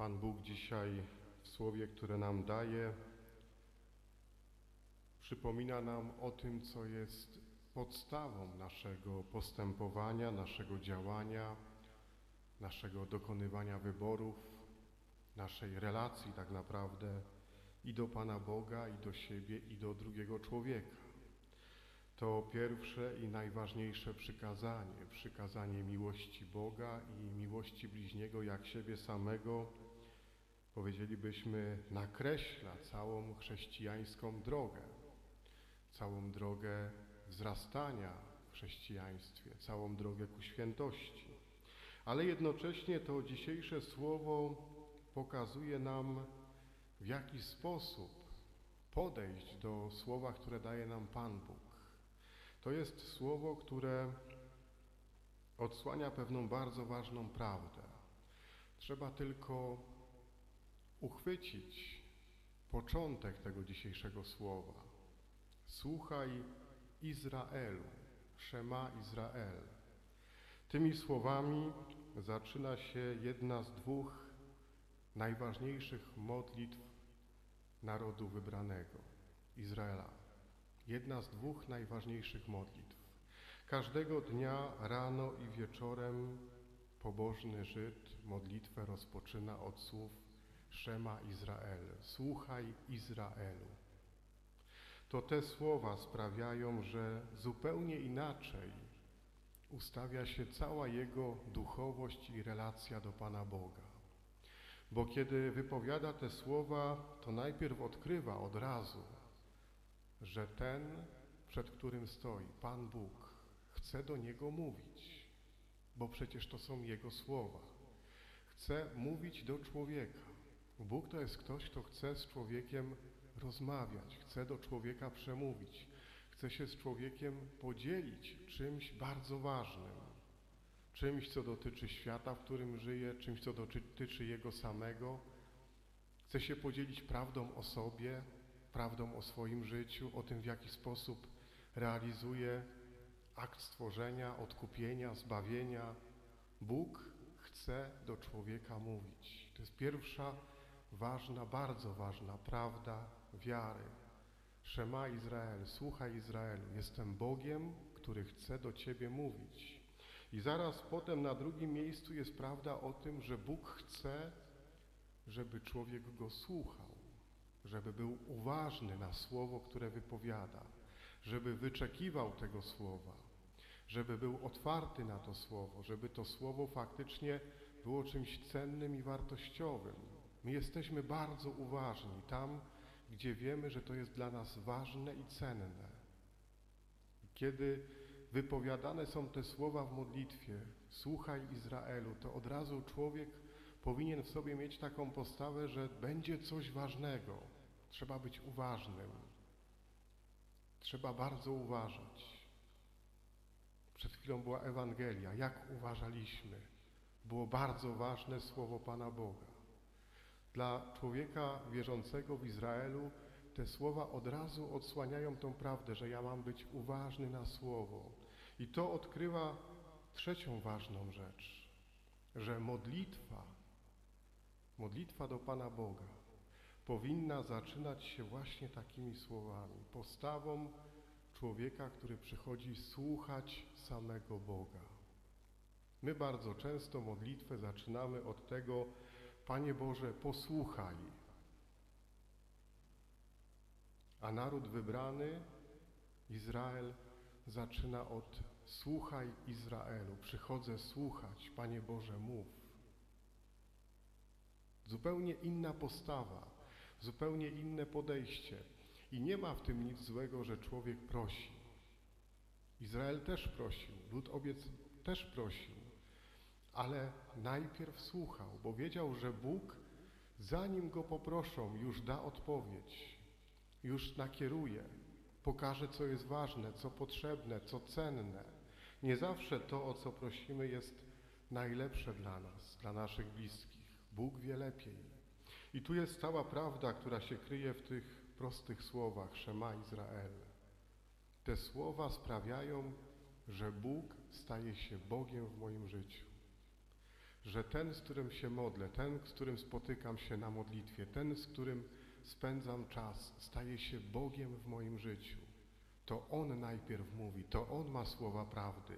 Pan Bóg dzisiaj w słowie, które nam daje, przypomina nam o tym, co jest podstawą naszego postępowania, naszego działania, naszego dokonywania wyborów, naszej relacji tak naprawdę i do Pana Boga, i do siebie, i do drugiego człowieka. To pierwsze i najważniejsze przykazanie, przykazanie miłości Boga i miłości bliźniego jak siebie samego, powiedzielibyśmy, nakreśla całą chrześcijańską drogę, całą drogę wzrastania w chrześcijaństwie, całą drogę ku świętości. Ale jednocześnie to dzisiejsze słowo pokazuje nam, w jaki sposób podejść do słowa, które daje nam Pan Bóg. To jest słowo, które odsłania pewną bardzo ważną prawdę. Trzeba tylko uchwycić początek tego dzisiejszego słowa. Słuchaj Izraelu, Szema Izrael. Tymi słowami zaczyna się jedna z dwóch najważniejszych modlitw narodu wybranego, Izraela. Jedna z dwóch najważniejszych modlitw. Każdego dnia rano i wieczorem pobożny Żyd modlitwę rozpoczyna od słów Szema Izrael, słuchaj Izraelu. To te słowa sprawiają, że zupełnie inaczej ustawia się cała jego duchowość i relacja do Pana Boga. Bo kiedy wypowiada te słowa, to najpierw odkrywa od razu, że ten, przed którym stoi, Pan Bóg, chce do niego mówić, bo przecież to są Jego słowa. Chce mówić do człowieka. Bóg to jest ktoś, kto chce z człowiekiem rozmawiać, chce do człowieka przemówić, chce się z człowiekiem podzielić czymś bardzo ważnym, czymś, co dotyczy świata, w którym żyje, czymś, co dotyczy Jego samego. Chce się podzielić prawdą o sobie, prawdą o swoim życiu, o tym, w jaki sposób realizuje akt stworzenia, odkupienia, zbawienia. Bóg chce do człowieka mówić. To jest pierwsza ważna, bardzo ważna prawda wiary. Szema Izrael, słuchaj Izraelu, jestem Bogiem, który chce do Ciebie mówić. I zaraz potem na drugim miejscu jest prawda o tym, że Bóg chce, żeby człowiek Go słuchał, żeby był uważny na słowo, które wypowiada, żeby wyczekiwał tego słowa, żeby był otwarty na to słowo, żeby to słowo faktycznie było czymś cennym i wartościowym. My jesteśmy bardzo uważni tam, gdzie wiemy, że to jest dla nas ważne i cenne. Kiedy wypowiadane są te słowa w modlitwie, słuchaj Izraelu, to od razu człowiek powinien w sobie mieć taką postawę, że będzie coś ważnego. Trzeba być uważnym. Trzeba bardzo uważać. Przed chwilą była Ewangelia. Jak uważaliśmy? Było bardzo ważne słowo Pana Boga. Dla człowieka wierzącego w Izraelu te słowa od razu odsłaniają tą prawdę, że ja mam być uważny na słowo. I to odkrywa trzecią ważną rzecz, że modlitwa, modlitwa do Pana Boga powinna zaczynać się właśnie takimi słowami, postawą człowieka, który przychodzi słuchać samego Boga. My bardzo często modlitwę zaczynamy od tego, Panie Boże, posłuchaj. A naród wybrany, Izrael, zaczyna od słuchaj Izraelu. Przychodzę słuchać, Panie Boże, mów. Zupełnie inna postawa, zupełnie inne podejście. I nie ma w tym nic złego, że człowiek prosi. Izrael też prosił, lud obiec też prosił ale najpierw słuchał, bo wiedział, że Bóg, zanim go poproszą, już da odpowiedź, już nakieruje, pokaże, co jest ważne, co potrzebne, co cenne. Nie zawsze to, o co prosimy, jest najlepsze dla nas, dla naszych bliskich. Bóg wie lepiej. I tu jest cała prawda, która się kryje w tych prostych słowach Szema Izrael. Te słowa sprawiają, że Bóg staje się Bogiem w moim życiu. Że ten, z którym się modlę, ten, z którym spotykam się na modlitwie, ten, z którym spędzam czas, staje się Bogiem w moim życiu. To On najpierw mówi, to On ma słowa prawdy,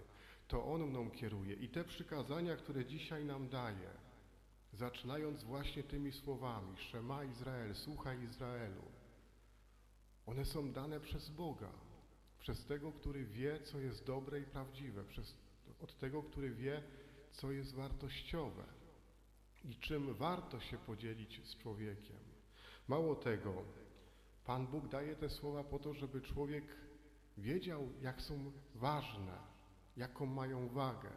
to On mną kieruje. I te przykazania, które dzisiaj nam daje, zaczynając właśnie tymi słowami, Szema Izrael, słuchaj Izraelu, one są dane przez Boga, przez tego, który wie, co jest dobre i prawdziwe, przez, od tego, który wie, co jest wartościowe i czym warto się podzielić z człowiekiem. Mało tego, Pan Bóg daje te słowa po to, żeby człowiek wiedział, jak są ważne, jaką mają wagę,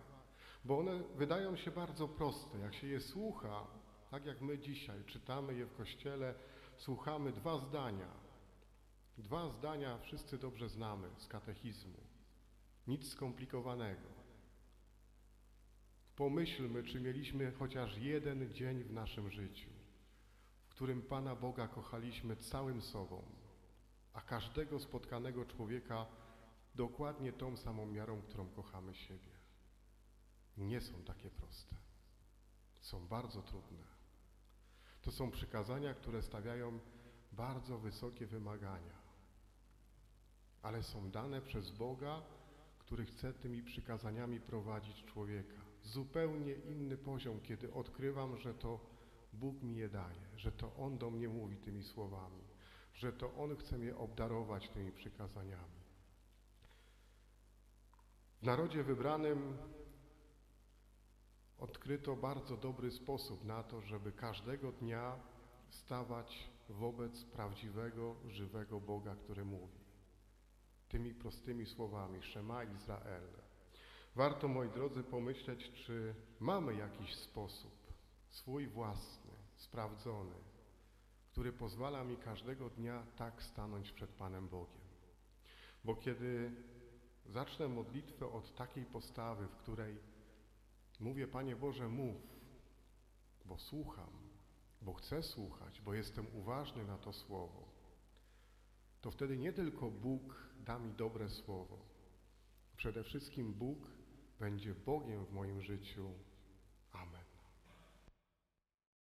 bo one wydają się bardzo proste. Jak się je słucha, tak jak my dzisiaj czytamy je w kościele, słuchamy dwa zdania. Dwa zdania wszyscy dobrze znamy z katechizmu. Nic skomplikowanego. Pomyślmy, czy mieliśmy chociaż jeden dzień w naszym życiu, w którym Pana Boga kochaliśmy całym sobą, a każdego spotkanego człowieka dokładnie tą samą miarą, którą kochamy siebie. Nie są takie proste. Są bardzo trudne. To są przykazania, które stawiają bardzo wysokie wymagania, ale są dane przez Boga, który chce tymi przykazaniami prowadzić człowieka. Zupełnie inny poziom, kiedy odkrywam, że to Bóg mi je daje, że to On do mnie mówi tymi słowami, że to On chce mnie obdarować tymi przykazaniami. W narodzie wybranym odkryto bardzo dobry sposób na to, żeby każdego dnia stawać wobec prawdziwego, żywego Boga, który mówi. Tymi prostymi słowami, Szema Izrael. Warto, moi drodzy, pomyśleć, czy mamy jakiś sposób, swój własny, sprawdzony, który pozwala mi każdego dnia tak stanąć przed Panem Bogiem. Bo kiedy zacznę modlitwę od takiej postawy, w której mówię, Panie Boże, mów, bo słucham, bo chcę słuchać, bo jestem uważny na to słowo, to wtedy nie tylko Bóg da mi dobre słowo, przede wszystkim Bóg będzie Bogiem w moim życiu